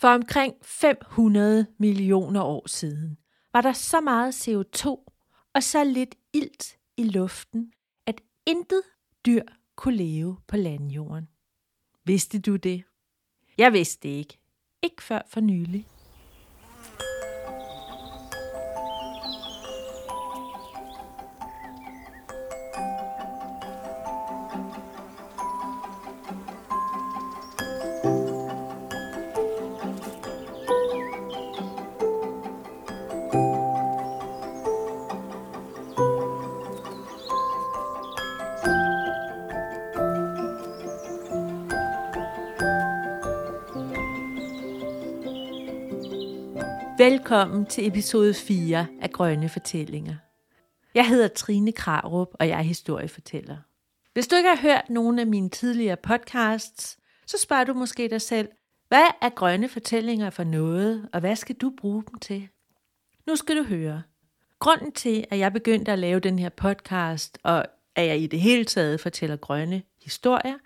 For omkring 500 millioner år siden var der så meget CO2 og så lidt ilt i luften, at intet dyr kunne leve på landjorden. Vidste du det? Jeg vidste det ikke. Ikke før for nylig. Velkommen til episode 4 af Grønne Fortællinger. Jeg hedder Trine Krarup, og jeg er historiefortæller. Hvis du ikke har hørt nogen af mine tidligere podcasts, så spørger du måske dig selv, hvad er grønne fortællinger for noget, og hvad skal du bruge dem til? Nu skal du høre. Grunden til, at jeg begyndte at lave den her podcast, og at jeg i det hele taget fortæller grønne historier,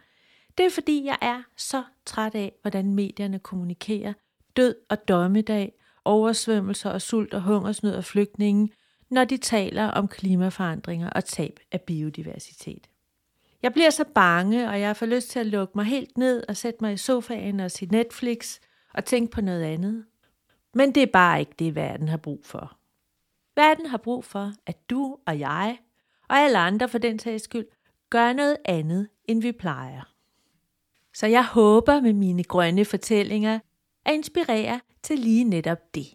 det er fordi, jeg er så træt af, hvordan medierne kommunikerer død og dommedag oversvømmelser og sult og hungersnød og flygtninge, når de taler om klimaforandringer og tab af biodiversitet. Jeg bliver så bange, og jeg får lyst til at lukke mig helt ned og sætte mig i sofaen og se Netflix og tænke på noget andet. Men det er bare ikke det, verden har brug for. Verden har brug for, at du og jeg, og alle andre for den sags skyld, gør noget andet, end vi plejer. Så jeg håber med mine grønne fortællinger at inspirere til lige netop det.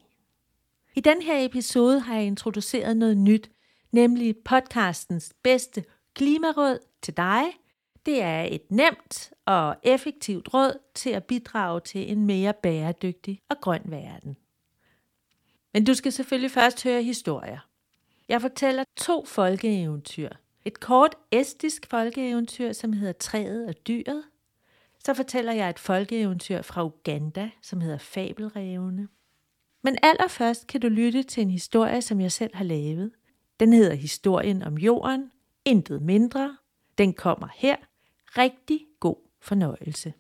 I den her episode har jeg introduceret noget nyt, nemlig podcastens bedste klimaråd til dig. Det er et nemt og effektivt råd til at bidrage til en mere bæredygtig og grøn verden. Men du skal selvfølgelig først høre historier. Jeg fortæller to folkeeventyr. Et kort estisk folkeeventyr, som hedder Træet og dyret, så fortæller jeg et folkeeventyr fra Uganda, som hedder Fabelrevene. Men allerførst kan du lytte til en historie, som jeg selv har lavet. Den hedder Historien om jorden, intet mindre. Den kommer her. Rigtig god fornøjelse.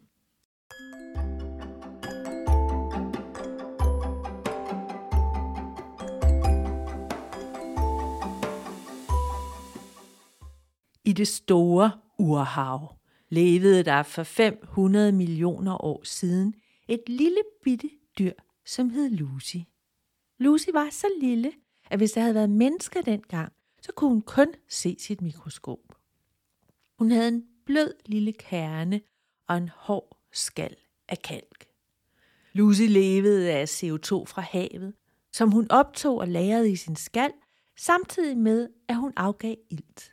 I det store urhav levede der for 500 millioner år siden et lille bitte dyr, som hed Lucy. Lucy var så lille, at hvis der havde været mennesker dengang, så kunne hun kun se sit mikroskop. Hun havde en blød lille kerne og en hård skal af kalk. Lucy levede af CO2 fra havet, som hun optog og lagrede i sin skal, samtidig med, at hun afgav ilt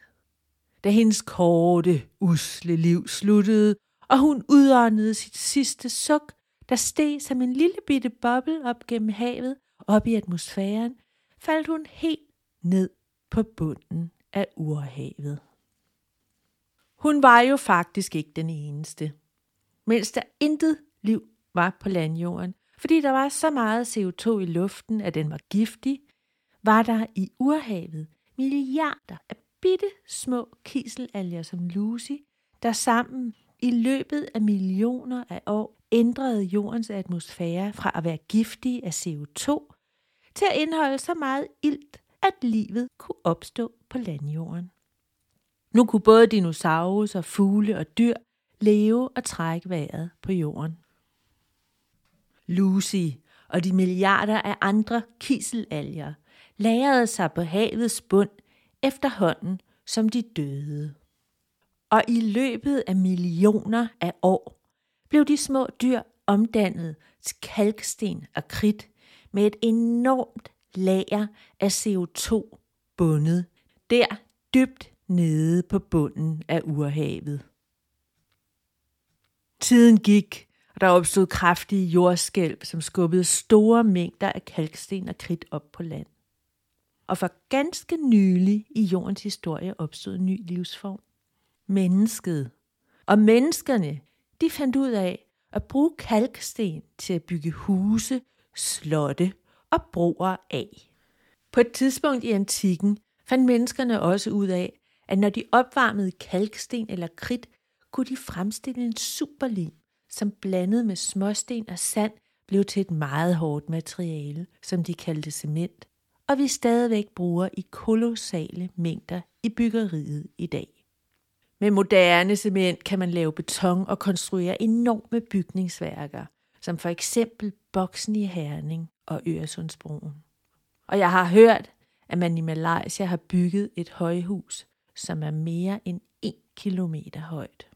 da hendes korte, usle liv sluttede, og hun udåndede sit sidste suk, der steg som en lille bitte boble op gennem havet, op i atmosfæren, faldt hun helt ned på bunden af urhavet. Hun var jo faktisk ikke den eneste. Mens der intet liv var på landjorden, fordi der var så meget CO2 i luften, at den var giftig, var der i urhavet milliarder af bitte små kiselalger som Lucy, der sammen i løbet af millioner af år ændrede jordens atmosfære fra at være giftig af CO2 til at indeholde så meget ilt, at livet kunne opstå på landjorden. Nu kunne både dinosaurer, fugle og dyr leve og trække vejret på jorden. Lucy og de milliarder af andre kiselalger lagrede sig på havets bund efterhånden som de døde. Og i løbet af millioner af år blev de små dyr omdannet til kalksten og kridt med et enormt lager af CO2 bundet der dybt nede på bunden af urhavet. Tiden gik, og der opstod kraftige jordskælv, som skubbede store mængder af kalksten og kridt op på land og for ganske nylig i jordens historie opstod en ny livsform. Mennesket. Og menneskerne, de fandt ud af at bruge kalksten til at bygge huse, slotte og broer af. På et tidspunkt i antikken fandt menneskerne også ud af, at når de opvarmede kalksten eller kridt, kunne de fremstille en superlim, som blandet med småsten og sand blev til et meget hårdt materiale, som de kaldte cement, og vi stadigvæk bruger i kolossale mængder i byggeriet i dag. Med moderne cement kan man lave beton og konstruere enorme bygningsværker, som for eksempel boksen i Herning og Øresundsbroen. Og jeg har hørt, at man i Malaysia har bygget et højhus, som er mere end 1 kilometer højt.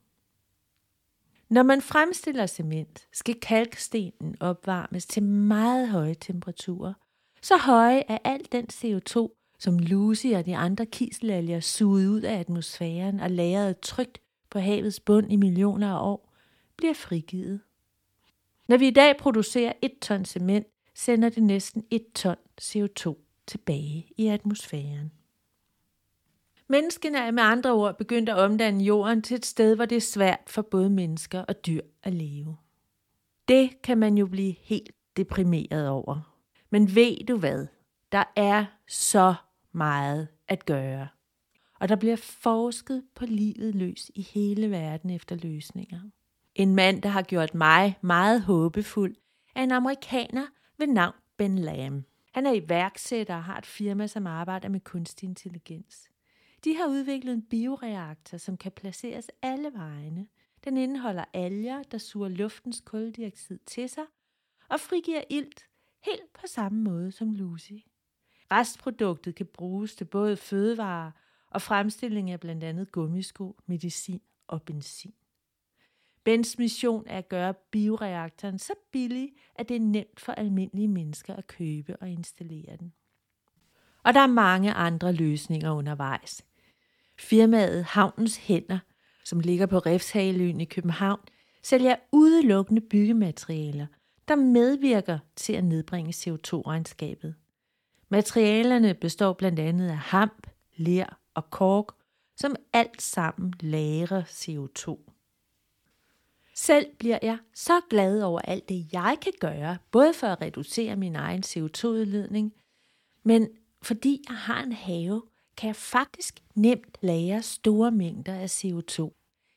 Når man fremstiller cement, skal kalkstenen opvarmes til meget høje temperaturer, så høje er al den CO2, som Lucy og de andre kiselalger sugede ud af atmosfæren og lagrede trygt på havets bund i millioner af år, bliver frigivet. Når vi i dag producerer et ton cement, sender det næsten et ton CO2 tilbage i atmosfæren. Menneskene er med andre ord begyndt at omdanne jorden til et sted, hvor det er svært for både mennesker og dyr at leve. Det kan man jo blive helt deprimeret over. Men ved du hvad? Der er så meget at gøre. Og der bliver forsket på livet løs i hele verden efter løsninger. En mand, der har gjort mig meget håbefuld, er en amerikaner ved navn Ben Lam. Han er iværksætter og har et firma, som arbejder med kunstig intelligens. De har udviklet en bioreaktor, som kan placeres alle vegne. Den indeholder alger, der suger luftens koldioxid til sig og frigiver ilt helt på samme måde som Lucy. Restproduktet kan bruges til både fødevarer og fremstilling af blandt andet gummisko, medicin og benzin. Bens mission er at gøre bioreaktoren så billig, at det er nemt for almindelige mennesker at købe og installere den. Og der er mange andre løsninger undervejs. Firmaet Havnens Hænder, som ligger på Refshaleøen i København, sælger udelukkende byggematerialer, der medvirker til at nedbringe CO2-regnskabet. Materialerne består blandt andet af hamp, ler og kork, som alt sammen lagrer CO2. Selv bliver jeg så glad over alt det, jeg kan gøre, både for at reducere min egen CO2-udledning, men fordi jeg har en have, kan jeg faktisk nemt lagre store mængder af CO2.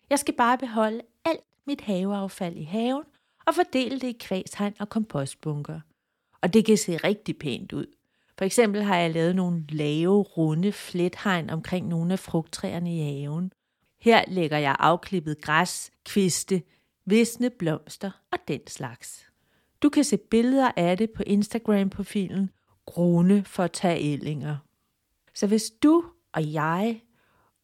Jeg skal bare beholde alt mit haveaffald i haven og fordele det i kvæshegn og kompostbunker. Og det kan se rigtig pænt ud. For eksempel har jeg lavet nogle lave, runde flethegn omkring nogle af frugttræerne i haven. Her lægger jeg afklippet græs, kviste, visne blomster og den slags. Du kan se billeder af det på Instagram-profilen Grune for Tagellinger. Så hvis du og jeg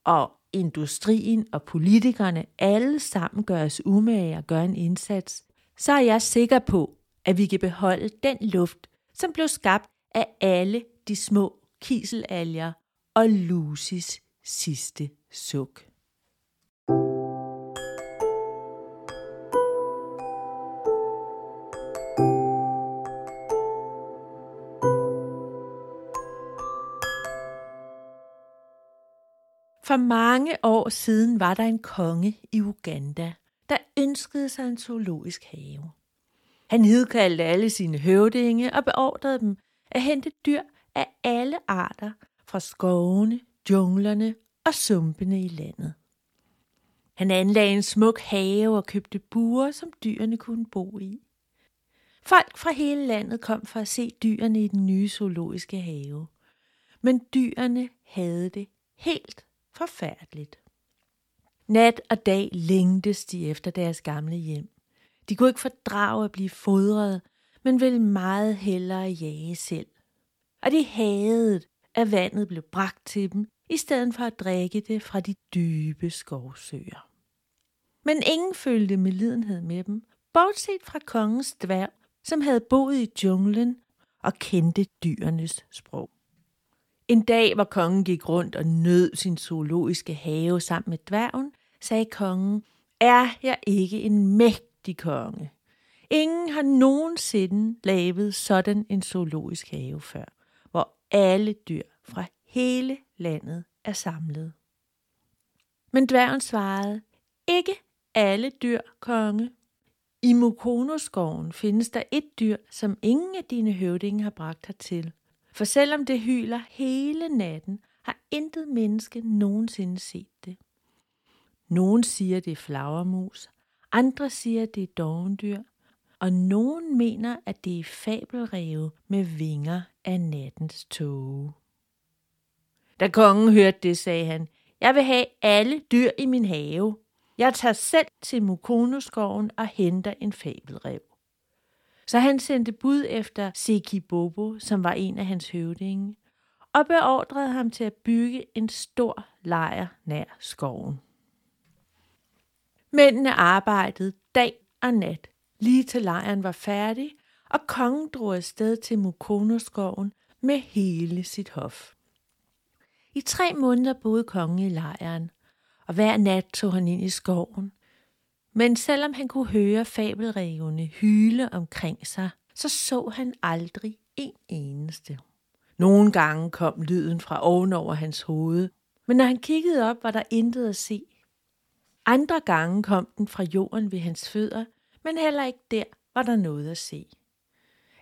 og industrien og politikerne alle sammen gør os umage og gør en indsats, så er jeg sikker på, at vi kan beholde den luft, som blev skabt af alle de små kiselalger og Lucis sidste suk. For mange år siden var der en konge i Uganda, der ønskede sig en zoologisk have. Han hedkaldte alle sine høvdinge og beordrede dem at hente dyr af alle arter fra skovene, junglerne og sumpene i landet. Han anlagde en smuk have og købte buer, som dyrene kunne bo i. Folk fra hele landet kom for at se dyrene i den nye zoologiske have. Men dyrene havde det helt forfærdeligt. Nat og dag længtes de efter deres gamle hjem. De kunne ikke fordrage at blive fodret, men ville meget hellere jage selv. Og de hadede, at vandet blev bragt til dem, i stedet for at drikke det fra de dybe skovsøer. Men ingen følte medlidenhed med dem, bortset fra kongens dværg, som havde boet i junglen og kendte dyrenes sprog. En dag, hvor kongen gik rundt og nød sin zoologiske have sammen med dværgen, sagde kongen, er jeg ikke en mægtig konge? Ingen har nogensinde lavet sådan en zoologisk have før, hvor alle dyr fra hele landet er samlet. Men dværgen svarede, ikke alle dyr, konge. I Mukono-skoven findes der et dyr, som ingen af dine høvdinge har bragt hertil. For selvom det hyler hele natten, har intet menneske nogensinde set det. Nogen siger, det er flagermus, andre siger, det er dovendyr, og nogen mener, at det er fabelræve med vinger af nattens tåge. Da kongen hørte det, sagde han, jeg vil have alle dyr i min have. Jeg tager selv til Mukonoskoven og henter en fabelrev. Så han sendte bud efter Seki Bobo, som var en af hans høvdinge, og beordrede ham til at bygge en stor lejr nær skoven. Mændene arbejdede dag og nat, lige til lejren var færdig, og kongen drog afsted til Mukonoskoven med hele sit hof. I tre måneder boede kongen i lejren, og hver nat tog han ind i skoven. Men selvom han kunne høre fabelrevene hyle omkring sig, så så han aldrig en eneste. Nogle gange kom lyden fra ovenover hans hoved, men når han kiggede op, var der intet at se. Andre gange kom den fra jorden ved hans fødder, men heller ikke der var der noget at se.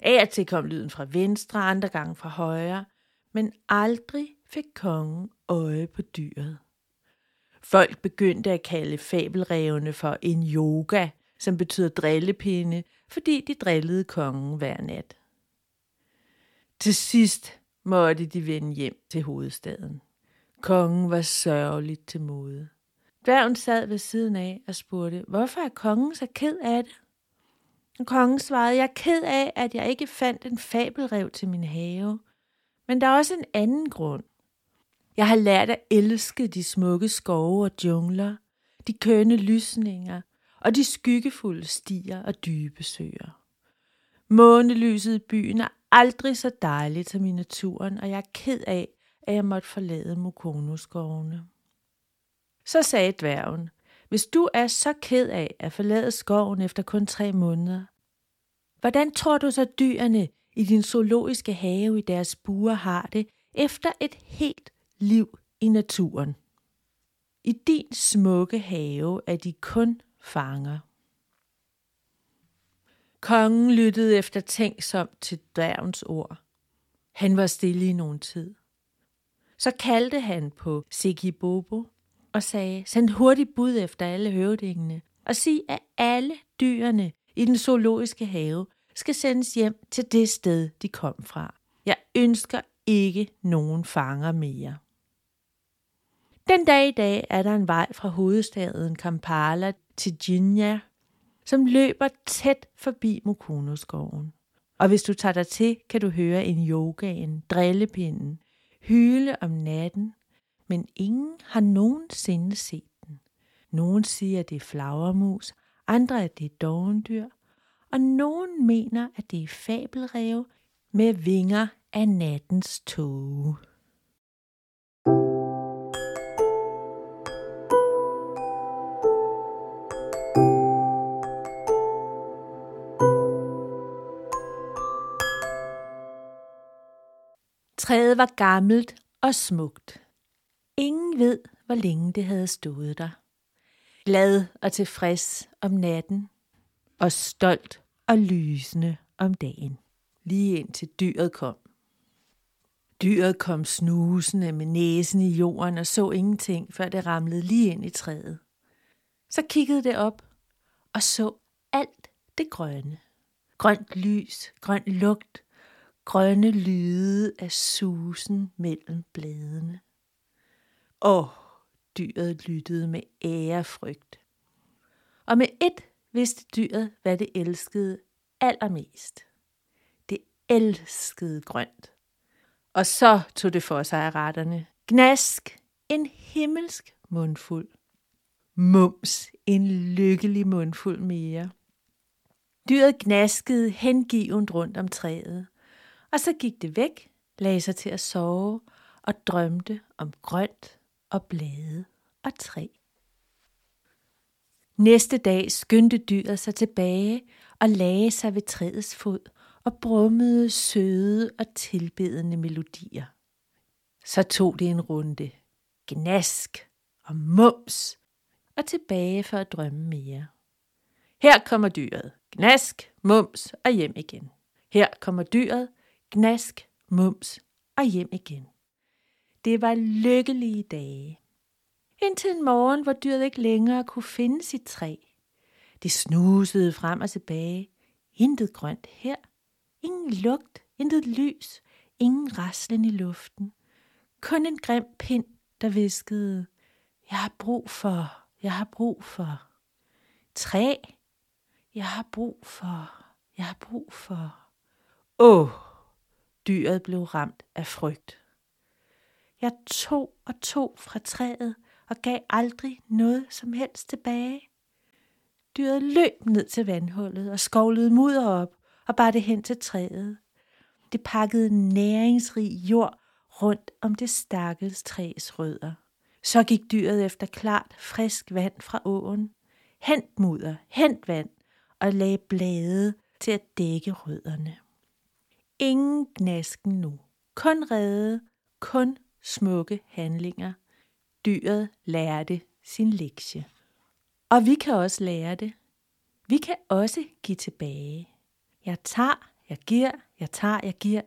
Af og til kom lyden fra venstre, andre gange fra højre, men aldrig fik kongen øje på dyret. Folk begyndte at kalde fabelrevene for en yoga, som betyder drillepinde, fordi de drillede kongen hver nat. Til sidst måtte de vende hjem til hovedstaden. Kongen var sørgeligt til mode. Dværgen sad ved siden af og spurgte, hvorfor er kongen så ked af det? Og kongen svarede, jeg er ked af, at jeg ikke fandt en fabelrev til min have. Men der er også en anden grund. Jeg har lært at elske de smukke skove og jungler, de kønne lysninger og de skyggefulde stier og dybe søer. Månelyset i byen er aldrig så dejligt som i naturen, og jeg er ked af, at jeg måtte forlade Mokonoskovene. skovene så sagde dværgen, hvis du er så ked af at forlade skoven efter kun tre måneder, hvordan tror du så dyrene i din zoologiske have i deres buer har det efter et helt liv i naturen? I din smukke have er de kun fanger. Kongen lyttede efter tænksomt til dværgens ord. Han var stille i nogen tid. Så kaldte han på Sigibobo, Bobo og sagde, send hurtigt bud efter alle høvdingene, og sig, at alle dyrene i den zoologiske have skal sendes hjem til det sted, de kom fra. Jeg ønsker ikke nogen fanger mere. Den dag i dag er der en vej fra hovedstaden Kampala til Jinja, som løber tæt forbi Mukono-skoven. Og hvis du tager dig til, kan du høre en yogaen, drillepinden, hyle om natten, men ingen har nogensinde set den. Nogen siger, at det er flagermus, andre at det er dovendyr, og nogen mener, at det er fabelræve med vinger af nattens tåge. Træet var gammelt og smukt. Ingen ved, hvor længe det havde stået der. Glad og tilfreds om natten, og stolt og lysende om dagen, lige indtil dyret kom. Dyret kom snusende med næsen i jorden og så ingenting, før det ramlede lige ind i træet. Så kiggede det op og så alt det grønne. Grønt lys, grøn lugt, grønne lyde af susen mellem bladene. Og dyret lyttede med ærefrygt. Og med et vidste dyret, hvad det elskede allermest. Det elskede grønt. Og så tog det for sig af retterne. Gnask, en himmelsk mundfuld. Mums, en lykkelig mundfuld mere. Dyret gnaskede hengivent rundt om træet, og så gik det væk, lagde sig til at sove og drømte om grønt og blade og træ. Næste dag skyndte dyret sig tilbage og lagde sig ved træets fod og brummede søde og tilbedende melodier. Så tog det en runde, gnask og mums, og tilbage for at drømme mere. Her kommer dyret, gnask, mums og hjem igen. Her kommer dyret, gnask, mums og hjem igen. Det var lykkelige dage. Indtil en morgen, hvor dyret ikke længere kunne finde sit træ. Det snusede frem og tilbage. Intet grønt her. Ingen lugt, intet lys, ingen raslen i luften. Kun en grim pind, der viskede, jeg har brug for, jeg har brug for. Træ, jeg har brug for, jeg har brug for. Åh, dyret blev ramt af frygt. Jeg tog og tog fra træet og gav aldrig noget som helst tilbage. Dyret løb ned til vandhullet og skovlede mudder op og bar det hen til træet. Det pakkede næringsrig jord rundt om det stakkels træs rødder. Så gik dyret efter klart, frisk vand fra åen. Hent mudder, hent vand og lagde blade til at dække rødderne. Ingen gnasken nu. Kun redde, kun smukke handlinger. Dyret lærte sin lektie. Og vi kan også lære det. Vi kan også give tilbage. Jeg tager, jeg giver, jeg tager, jeg giver.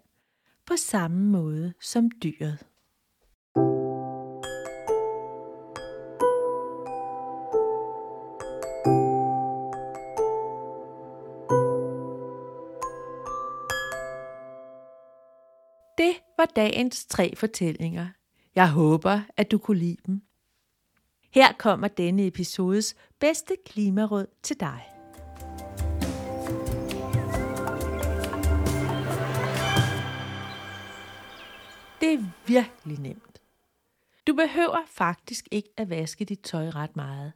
På samme måde som dyret. Var dagens tre fortællinger. Jeg håber, at du kunne lide dem. Her kommer denne episodes bedste klimaråd til dig. Det er virkelig nemt. Du behøver faktisk ikke at vaske dit tøj ret meget.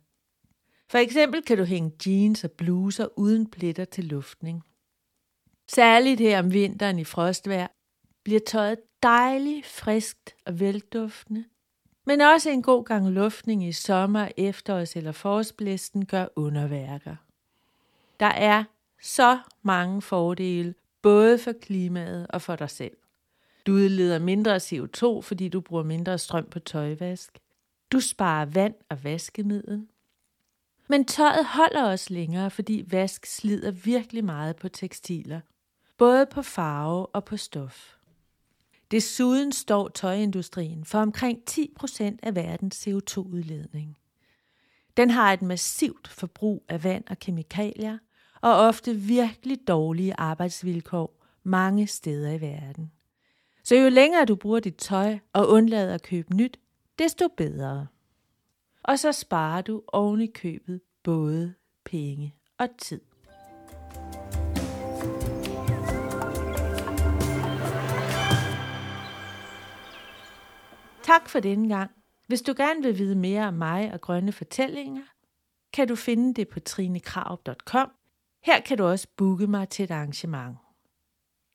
For eksempel kan du hænge jeans og bluser uden pletter til luftning. Særligt her om vinteren i frostvejr bliver tøjet dejligt, friskt og velduftende, men også en god gang luftning i sommer, efterårs eller forårsblæsten gør underværker. Der er så mange fordele, både for klimaet og for dig selv. Du udleder mindre CO2, fordi du bruger mindre strøm på tøjvask. Du sparer vand og vaskemiddel. Men tøjet holder også længere, fordi vask slider virkelig meget på tekstiler. Både på farve og på stof. Desuden står tøjindustrien for omkring 10% af verdens CO2-udledning. Den har et massivt forbrug af vand og kemikalier, og ofte virkelig dårlige arbejdsvilkår mange steder i verden. Så jo længere du bruger dit tøj og undlader at købe nyt, desto bedre. Og så sparer du oven i købet både penge og tid. Tak for denne gang. Hvis du gerne vil vide mere om mig og grønne fortællinger, kan du finde det på trinekrav.com. Her kan du også booke mig til et arrangement.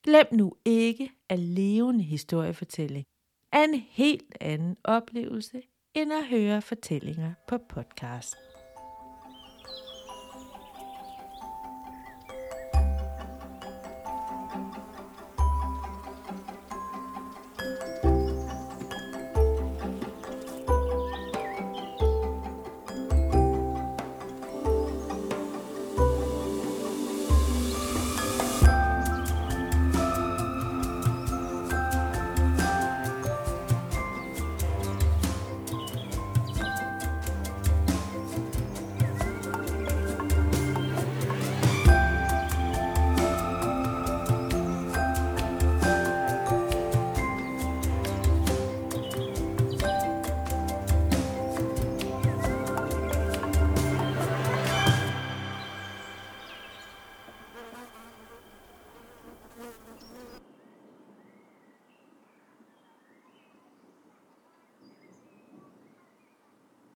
Glem nu ikke, at levende historiefortælling er en helt anden oplevelse, end at høre fortællinger på podcast.